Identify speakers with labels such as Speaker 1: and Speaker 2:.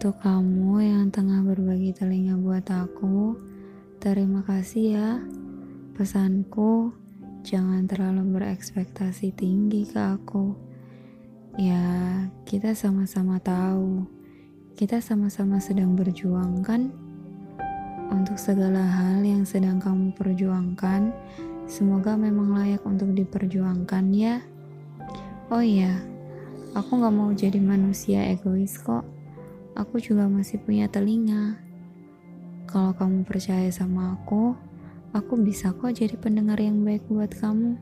Speaker 1: Untuk kamu yang tengah berbagi telinga buat aku, terima kasih ya. Pesanku, jangan terlalu berekspektasi tinggi ke aku. Ya, kita sama-sama tahu. Kita sama-sama sedang berjuang kan? Untuk segala hal yang sedang kamu perjuangkan, semoga memang layak untuk diperjuangkan ya. Oh iya, aku gak mau jadi manusia egois kok aku juga masih punya telinga. Kalau kamu percaya sama aku, aku bisa kok jadi pendengar yang baik buat kamu.